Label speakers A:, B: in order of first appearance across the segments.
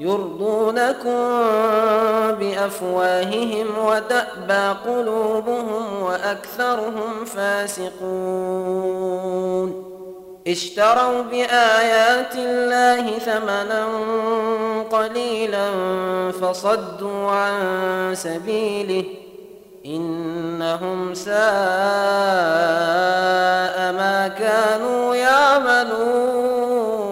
A: يرضونكم بأفواههم وتأبى قلوبهم وأكثرهم فاسقون. اشتروا بآيات الله ثمنا قليلا فصدوا عن سبيله إنهم ساء ما كانوا يعملون.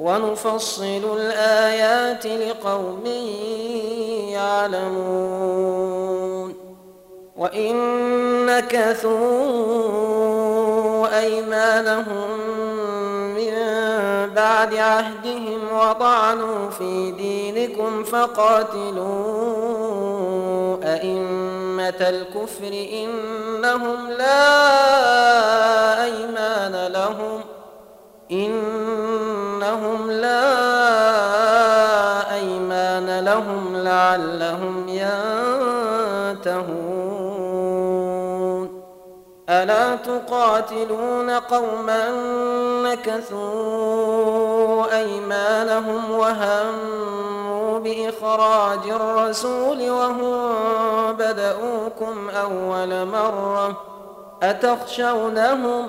A: ونفصل الآيات لقوم يعلمون. وإن نكثوا أيمانهم من بعد عهدهم وطعنوا في دينكم فقاتلوا أئمة الكفر إنهم لا أيمان لهم. إنهم لا أيمان لهم لعلهم ينتهون. ألا تقاتلون قوما نكثوا أيمانهم وهموا بإخراج الرسول وهم بدؤوكم أول مرة أتخشونهم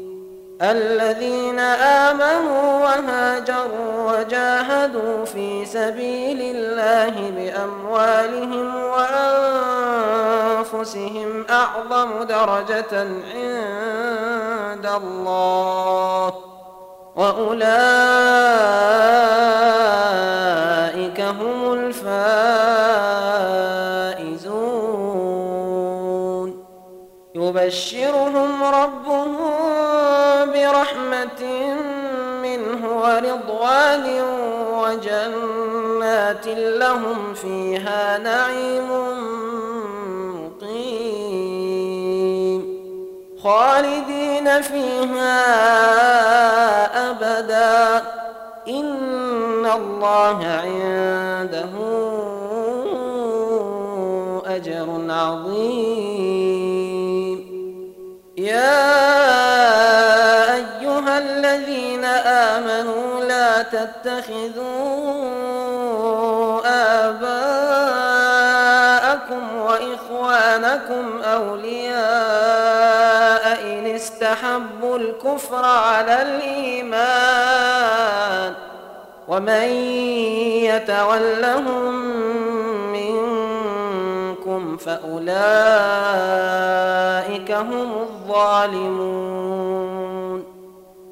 A: الذين آمنوا وهاجروا وجاهدوا في سبيل الله بأموالهم وأنفسهم أعظم درجة عند الله. وأولئك هم الفائزون. يبشرهم ربهم برحمة منه ورضوان وجنات لهم فيها نعيم مقيم. خالدين فيها أبدا. إن الله عنده أجر عظيم. يا آمنوا لا تتخذوا آباءكم وإخوانكم أولياء إن استحبوا الكفر على الإيمان. ومن يتولهم منكم فأولئك هم الظالمون.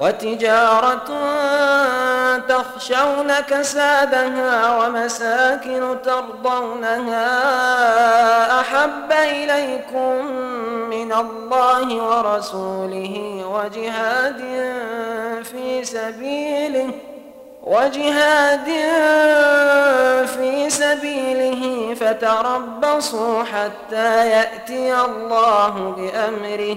A: وتجارة تخشون كسادها ومساكن ترضونها أحب إليكم من الله ورسوله وجهاد في سبيله وجهاد في سبيله فتربصوا حتى يأتي الله بأمره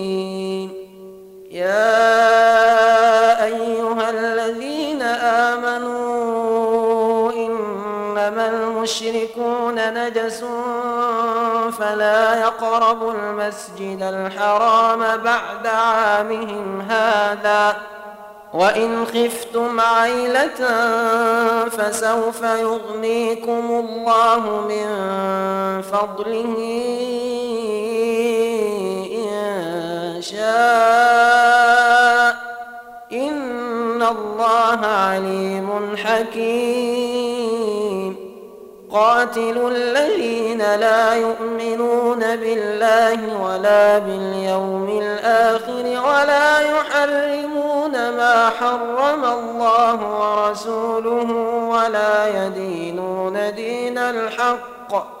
A: فلا يقربوا المسجد الحرام بعد عامهم هذا. وإن خفتم عيلة فسوف يغنيكم الله من فضله إن شاء. إن الله عليم حكيم. قاتلوا الذين لا يؤمنون بالله ولا باليوم الآخر ولا يحرمون ما حرم الله ورسوله ولا يدينون دين الحق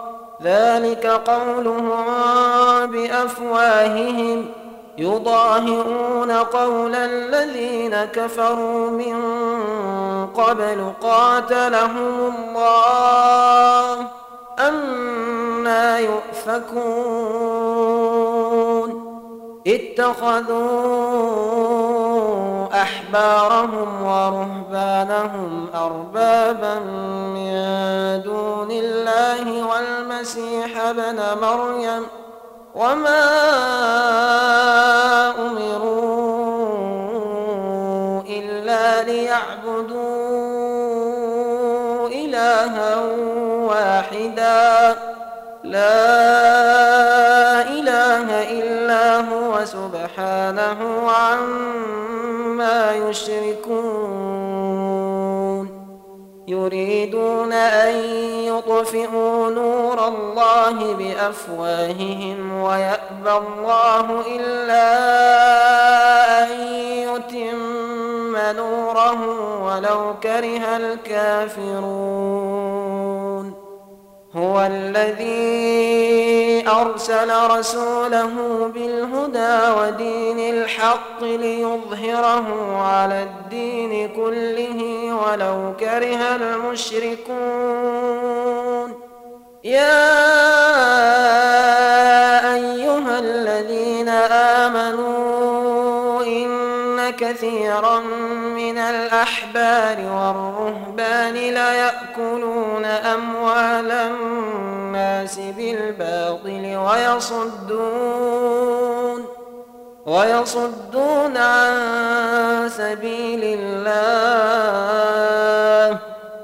A: ذلك قولهم بأفواههم يضاهئون قول الذين كفروا من قبل قاتلهم الله أنا يؤفكون اتخذوا أحبارهم ورهبانهم أربابا من ابن مريم وما أمروا إلا ليعبدوا إلها واحدا. لا إله إلا هو سبحانه عما يشركون. يريدون أن يطفئوا نور الله بأفواههم ويأبى الله إلا أن يتم نوره ولو كره الكافرون. هو الذي أرسل رسوله بالهدى ودين الحق ليظهره على الدين كله ولو كره المشركون. يا أيها الذين آمنوا كثيرا من الأحبار والرهبان ليأكلون أموال الناس بالباطل ويصدون ويصدون عن سبيل الله.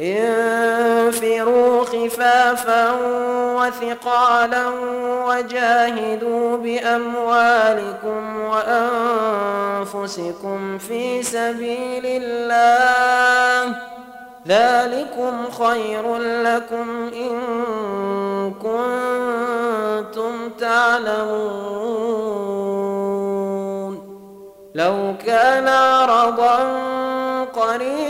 A: انفروا خفافا وثقالا وجاهدوا بأموالكم وأنفسكم في سبيل الله. ذلكم خير لكم إن كنتم تعلمون. لو كان عرضا قريبا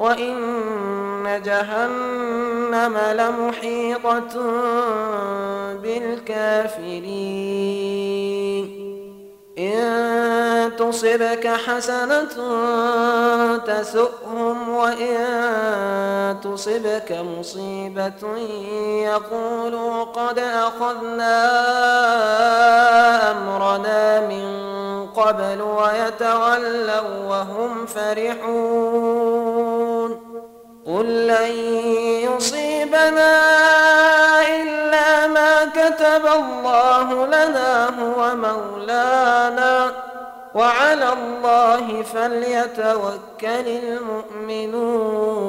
A: وإن جهنم لمحيطة بالكافرين إن تصبك حسنة تسؤهم وإن تصبك مصيبة يقولوا قد أخذنا أمرنا من قبل ويتولوا وهم فرحون قل لن يصيبنا الله لنا هو مولانا وعلى الله فليتوكل المؤمنون.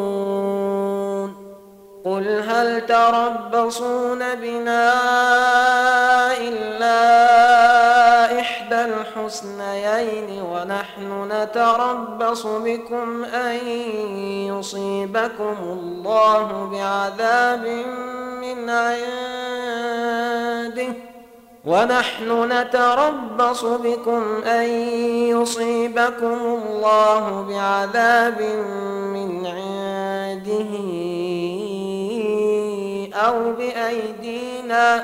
A: قل هل تربصون بنا إلا إحدى الحسنيين ونحن نتربص بكم أن يصيبكم الله بعذاب من عنده. ونحن نتربص بكم أن يصيبكم الله بعذاب من عنده أو بأيدينا.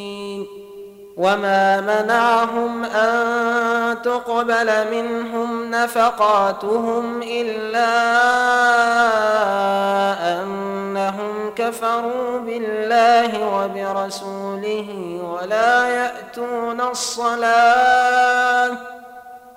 A: وما منعهم أن تقبل منهم نفقاتهم إلا أنهم كفروا بالله وبرسوله ولا يأتون الصلاة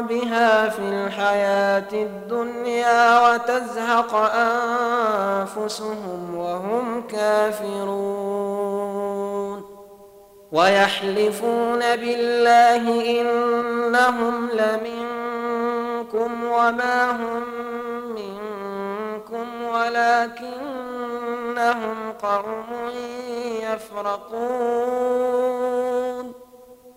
A: بها في الحياة الدنيا وتزهق أنفسهم وهم كافرون ويحلفون بالله إنهم لمنكم وما هم منكم ولكنهم قوم يفرقون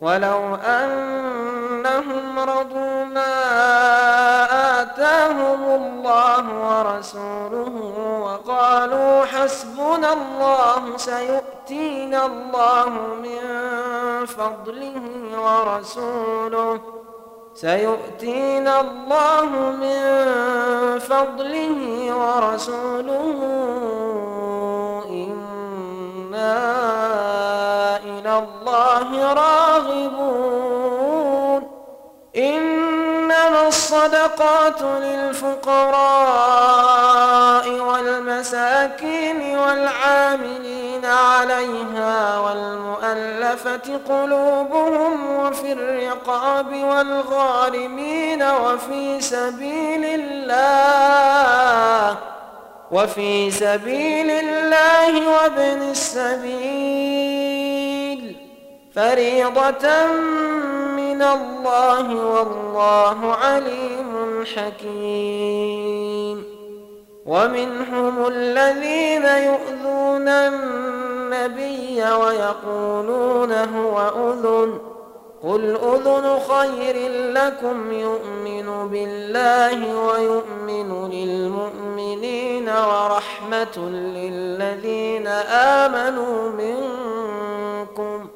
A: ولو أنهم رضوا ما آتاهم الله ورسوله وقالوا حسبنا الله سيؤتينا الله من فضله ورسوله سيؤتينا الله من فضله ورسوله إنا الله راغبون. إنما الصدقات للفقراء والمساكين والعاملين عليها والمؤلفة قلوبهم وفي الرقاب والغارمين وفي سبيل الله وفي سبيل الله وابن السبيل. فريضة من الله والله عليم حكيم. ومنهم الذين يؤذون النبي ويقولون هو أذن. قل أذن خير لكم يؤمن بالله ويؤمن للمؤمنين ورحمة للذين آمنوا منكم.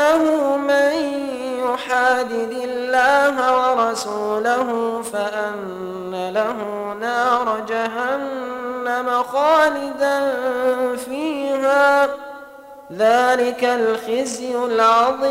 A: أنه من يحادد الله ورسوله فأن له نار جهنم خالدا فيها. ذلك الخزي العظيم.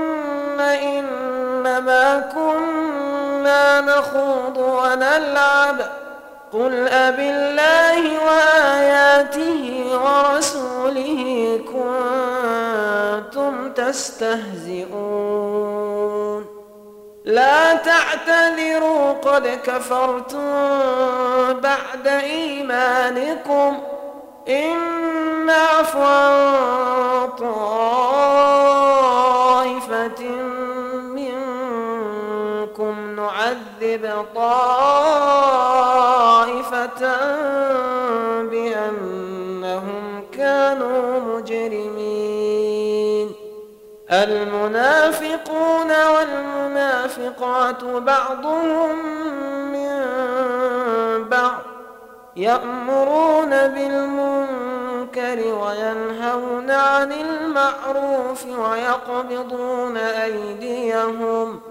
A: كنا نخوض ونلعب. قل أبالله وآياته ورسوله كنتم تستهزئون. لا تعتذروا قد كفرتم بعد إيمانكم. إن نعف عن طائفة نعذب طائفة بأنهم كانوا مجرمين. المنافقون والمنافقات بعضهم من بعض يأمرون بالمنكر وينهون عن المعروف ويقبضون أيديهم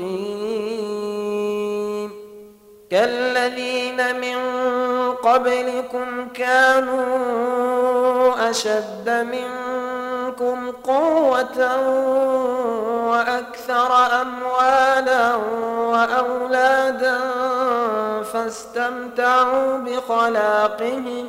A: مقيم كالذين من قبلكم كانوا أشد منكم قوة وأكثر أموالا وأولادا فاستمتعوا بخلاقهم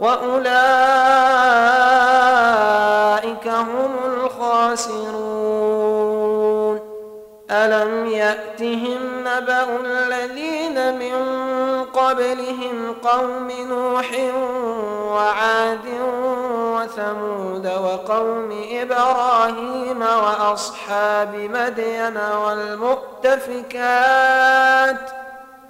A: وأولئك هم الخاسرون. ألم يأتهم نبأ الذين من قبلهم قوم نوح وعاد وثمود وقوم إبراهيم وأصحاب مدين والمؤتفكات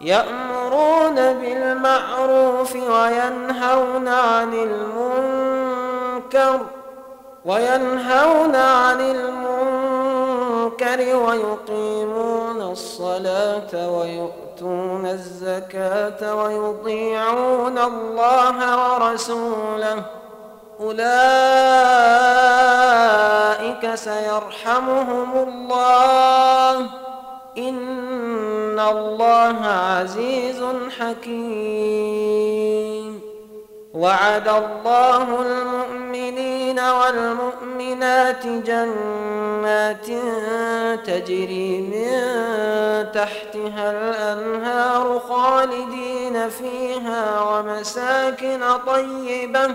A: يأمرون بالمعروف وينهون عن المنكر وينهون عن المنكر ويقيمون الصلاة ويؤتون الزكاة ويطيعون الله ورسوله. أولئك سيرحمهم الله. إن الله عزيز حكيم. وعد الله المؤمنين والمؤمنات جنات تجري من تحتها الأنهار خالدين فيها ومساكن طيبة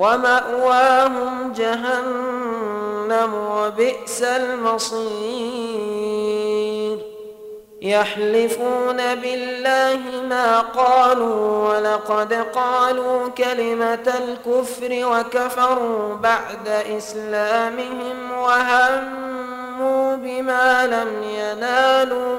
A: ومأواهم جهنم وبئس المصير. يحلفون بالله ما قالوا ولقد قالوا كلمة الكفر وكفروا بعد إسلامهم وهموا بما لم ينالوا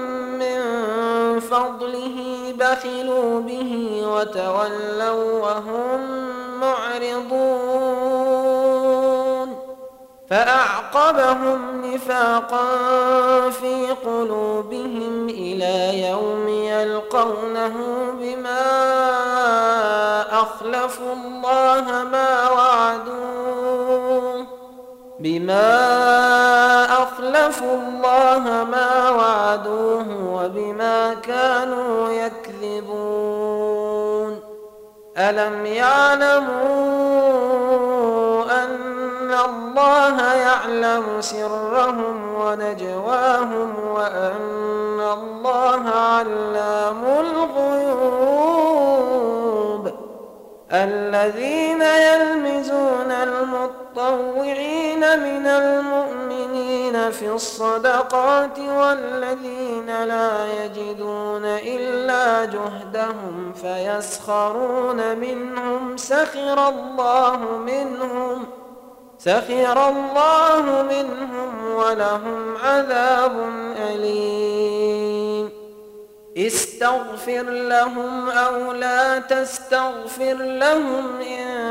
A: فضله بخلوا به وتولوا وهم معرضون. فأعقبهم نفاقا في قلوبهم إلى يوم يلقونه بما أخلفوا الله ما وعدوه. بما أخلفوا الله ما وعدوه وبما كانوا يكذبون. ألم يعلموا أن الله يعلم سرهم ونجواهم وأن الله علام الغيوب؟ الذين يلمزون المطوعين من المؤمنين في الصدقات والذين لا يجدون إلا جهدهم فيسخرون منهم سخر الله منهم سخر الله منهم ولهم عذاب أليم. استغفر لهم أو لا تستغفر لهم إن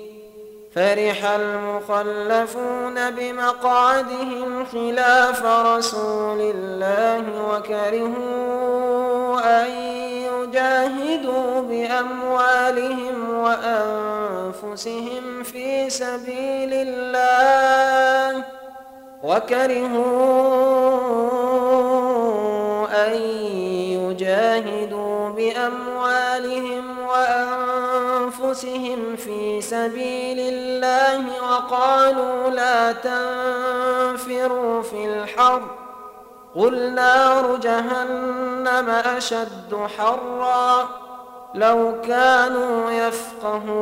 A: فرح المخلفون بمقعدهم خلاف رسول الله وكرهوا أن يجاهدوا بأموالهم وأنفسهم في سبيل الله وكرهوا أن يجاهدوا بأموالهم أنفسهم في سبيل الله وقالوا لا تنفروا في الحر. قل نار جهنم أشد حرا لو كانوا يفقهون.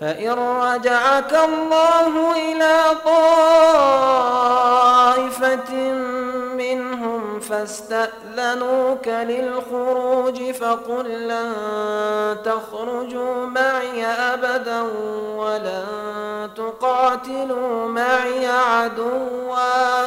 A: فإن رجعك الله إلى طائفة منهم فاستأذنوك للخروج فقل لن تخرجوا معي أبدا ولن تقاتلوا معي عدوا.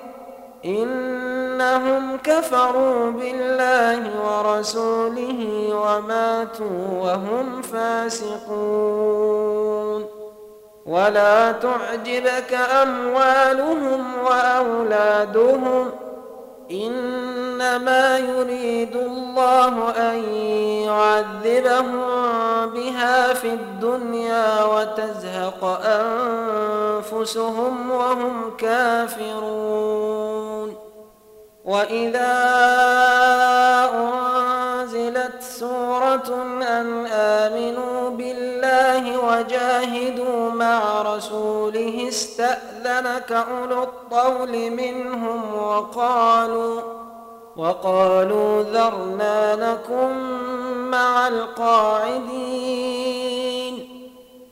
A: إنهم كفروا بالله ورسوله وماتوا وهم فاسقون. ولا تعجبك أموالهم وأولادهم إنما يريد الله أن يعذبهم بها في الدنيا وتزهق أنفسهم وهم كافرون. وإذا أنزلت سورة أن آمنوا بالله وجاهدوا مع رسوله استأذنك أولو الطول منهم وقالوا وقالوا ذرنا لكم مع القاعدين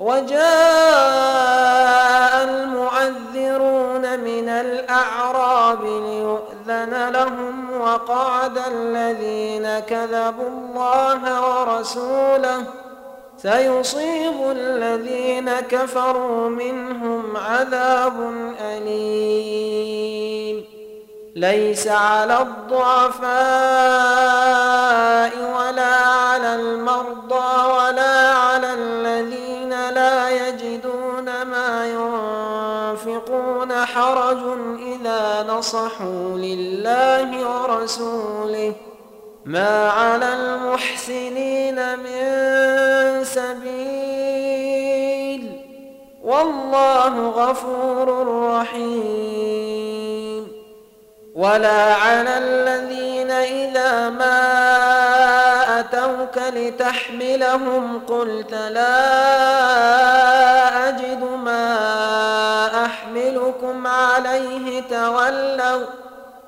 A: وجاء المعذرون من الأعراب ليؤذن لهم وقعد الذين كذبوا الله ورسوله سيصيب الذين كفروا منهم عذاب أليم. ليس على الضعفاء ولا على المرضى ولا على الذين حرج إذا نصحوا لله ورسوله. ما على المحسنين من سبيل. والله غفور رحيم. ولا على الذين إذا ما أتوك لتحملهم قلت لا أجد ما عليه تولوا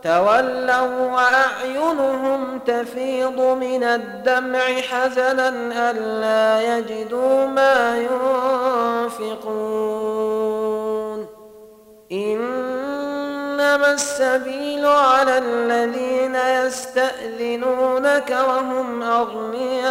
A: تولوا وأعينهم تفيض من الدمع حزنا ألا يجدوا ما ينفقون. إنما السبيل على الذين يستأذنونك وهم أغنياء.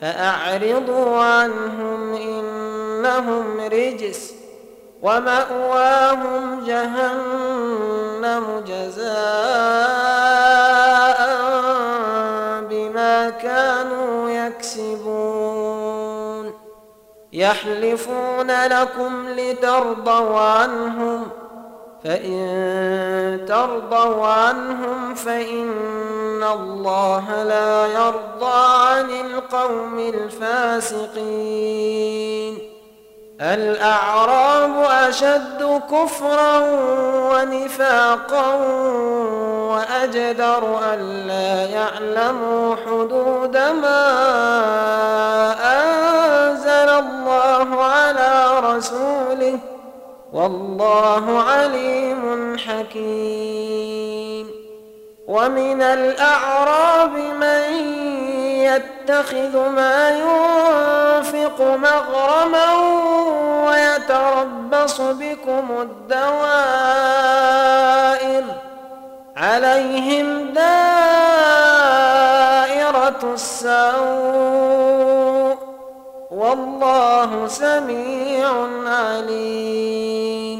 A: فأعرضوا عنهم إنهم رجس ومأواهم جهنم جزاء بما كانوا يكسبون يحلفون لكم لترضوا عنهم ۖ فإن ترضوا عنهم فإن الله لا يرضى عن القوم الفاسقين الأعراب أشد كفرا ونفاقا وأجدر ألا يعلموا حدود ما أنزل الله على رسوله والله عليم حكيم ومن الأعراب من يتخذ ما ينفق مغرما ويتربص بكم الدوائر عليهم دائرة السوء والله سميع عليم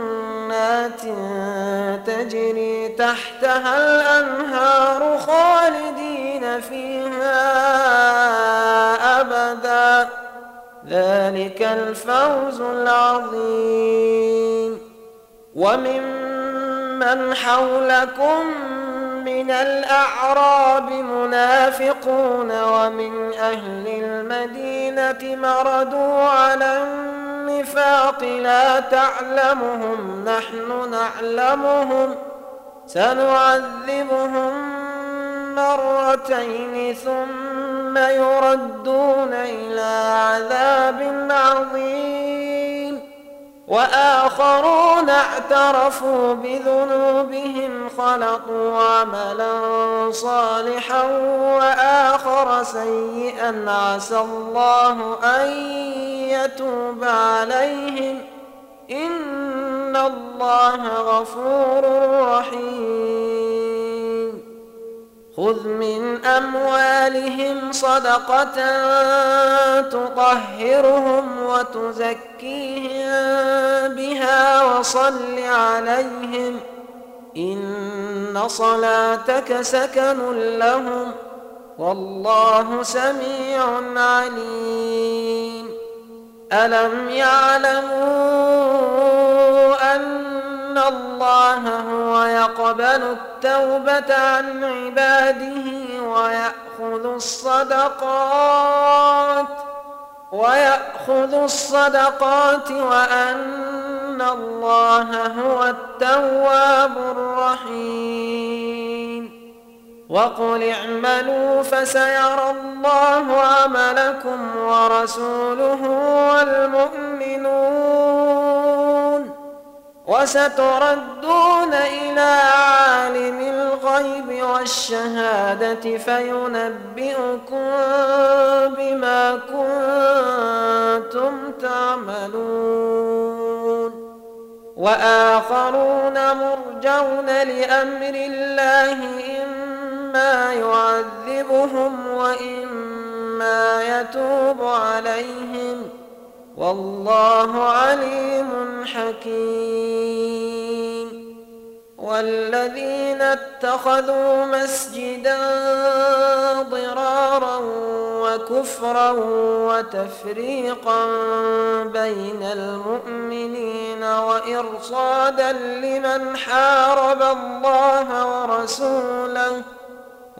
A: تجري تحتها الأنهار خالدين فيها أبدا. ذلك الفوز العظيم. وممن حولكم من الأعراب منافقون ومن أهل المدينة مردوا على النفاق لا تعلمهم نحن نعلمهم. سنعذبهم مرتين ثم يردون إلى عذاب عظيم. وآخرون اعترفوا بذنوبهم خلطوا عملا صالحا وآخر سيئا. عسى الله أن يتوب عليهم. إن الله غفور رحيم. خذ من أموالهم صدقة تطهرهم وتزكيهم بها وصل عليهم إن صلاتك سكن لهم والله سميع عليم ألم يعلموا أن الله هو يقبل التوبة عن عباده ويأخذ الصدقات ويأخذ الصدقات وأن الله هو التواب الرحيم وقل اعملوا فسيرى الله عملكم ورسوله والمؤمنون وستردون إلى عالم الغيب والشهادة فينبئكم بما كنتم تعملون. وآخرون مرجون لأمر الله إما يعذبهم وإما يتوب عليهم. والله عليم حكيم. والذين اتخذوا مسجدا ضرارا وكفرا وتفريقا بين المؤمنين وإرصادا لمن حارب الله ورسوله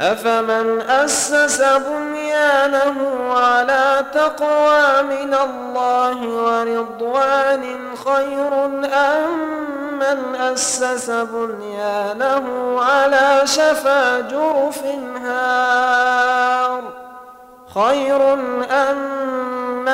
A: أفمن أسس بنيانه على تقوى من الله ورضوان خير أم من أسس بنيانه على شفا جرف هار خير أم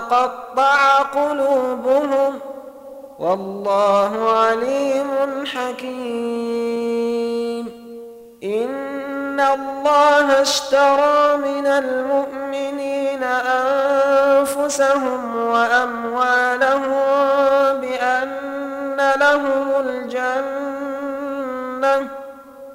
A: تقطع قلوبهم والله عليم حكيم. إن الله اشترى من المؤمنين أنفسهم وأموالهم بأن لهم الجنة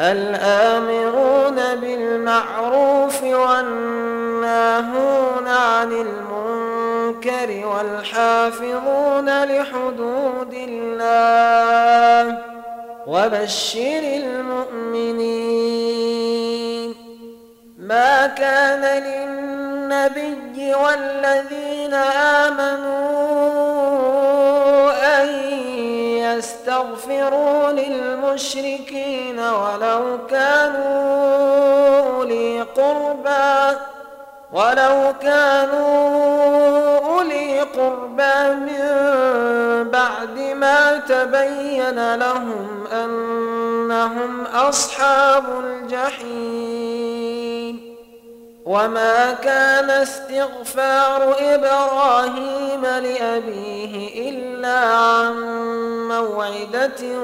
A: الآمرون بالمعروف والناهون عن المنكر والحافظون لحدود الله وبشر المؤمنين ما كان للنبي والذين آمنوا أن يستغفروا للمشركين ولو كانوا أولي قربى ولو كانوا أولي قربى من بعد ما تبين لهم أنهم أصحاب الجحيم. وما كان استغفار إبراهيم لأبيه إلا عن موعدة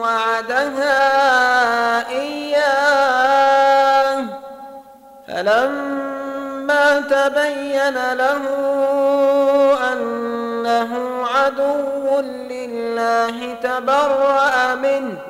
A: وعدها إياه فلما تبين له أنه عدو لله تبرأ منه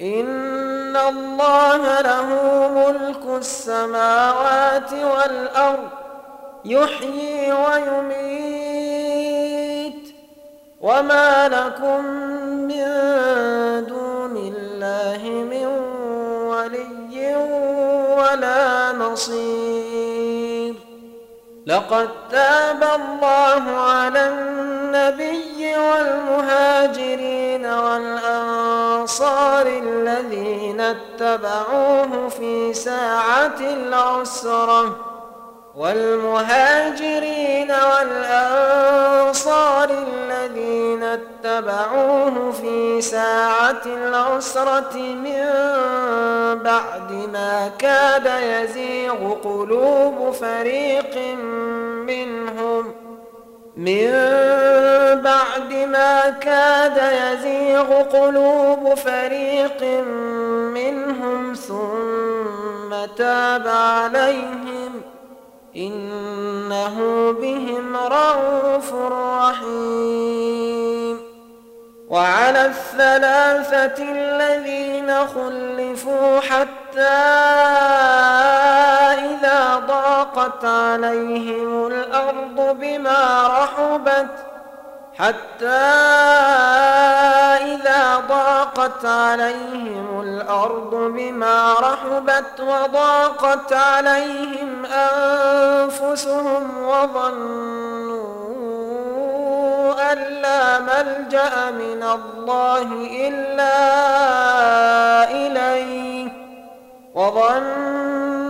A: إن الله له ملك السماوات والأرض يحيي ويميت. وما لكم من دون الله من ولي ولا نصير. لقد تاب الله على النبي والمهاجرين والأنصار الذين اتبعوه في ساعة العسرة والمهاجرين والأنصار الذين اتبعوه في ساعة العسرة من بعد ما كاد يزيغ قلوب فريق منهم. من بعد ما كاد يزيغ قلوب فريق منهم ثم تاب عليهم إنه بهم رؤوف رحيم. وعلى الثلاثة الذين خلفوا حتى إذا ضاقت عليهم الأرض بما رحبت حتى إذا ضاقت عليهم الأرض بما رحبت وضاقت عليهم أنفسهم وظنوا أن لا ملجأ من الله إلا إليه وظنوا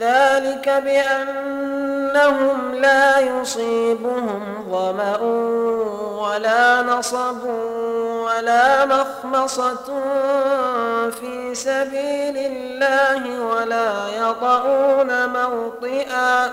A: ذلك بأنهم لا يصيبهم ظمأ ولا نصب ولا مخمصة في سبيل الله ولا يطعون موطئا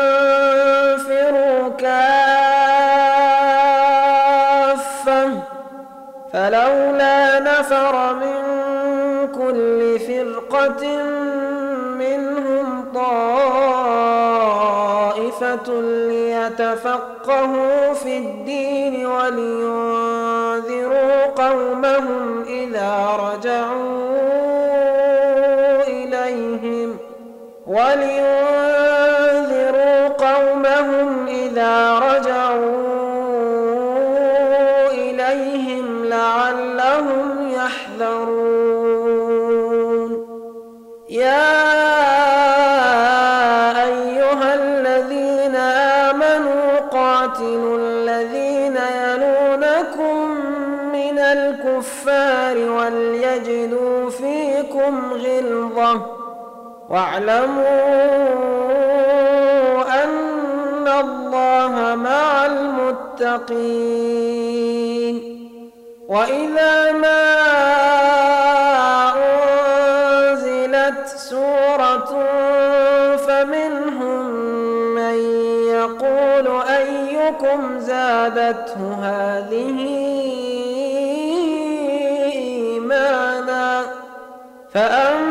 A: نفر من كل فرقة منهم طائفة ليتفقهوا في الدين ولينذروا قومهم إذا رجعوا واعلموا أن الله مع المتقين. وإذا ما أنزلت سورة فمنهم من يقول أيكم زادته هذه إيمانا؟ فأما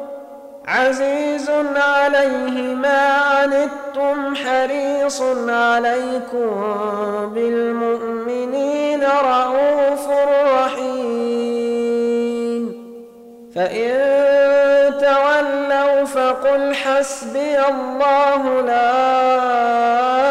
A: عزيز عليه ما عنتم حريص عليكم بالمؤمنين رؤوف رحيم. فإن تولوا فقل حسبي الله لا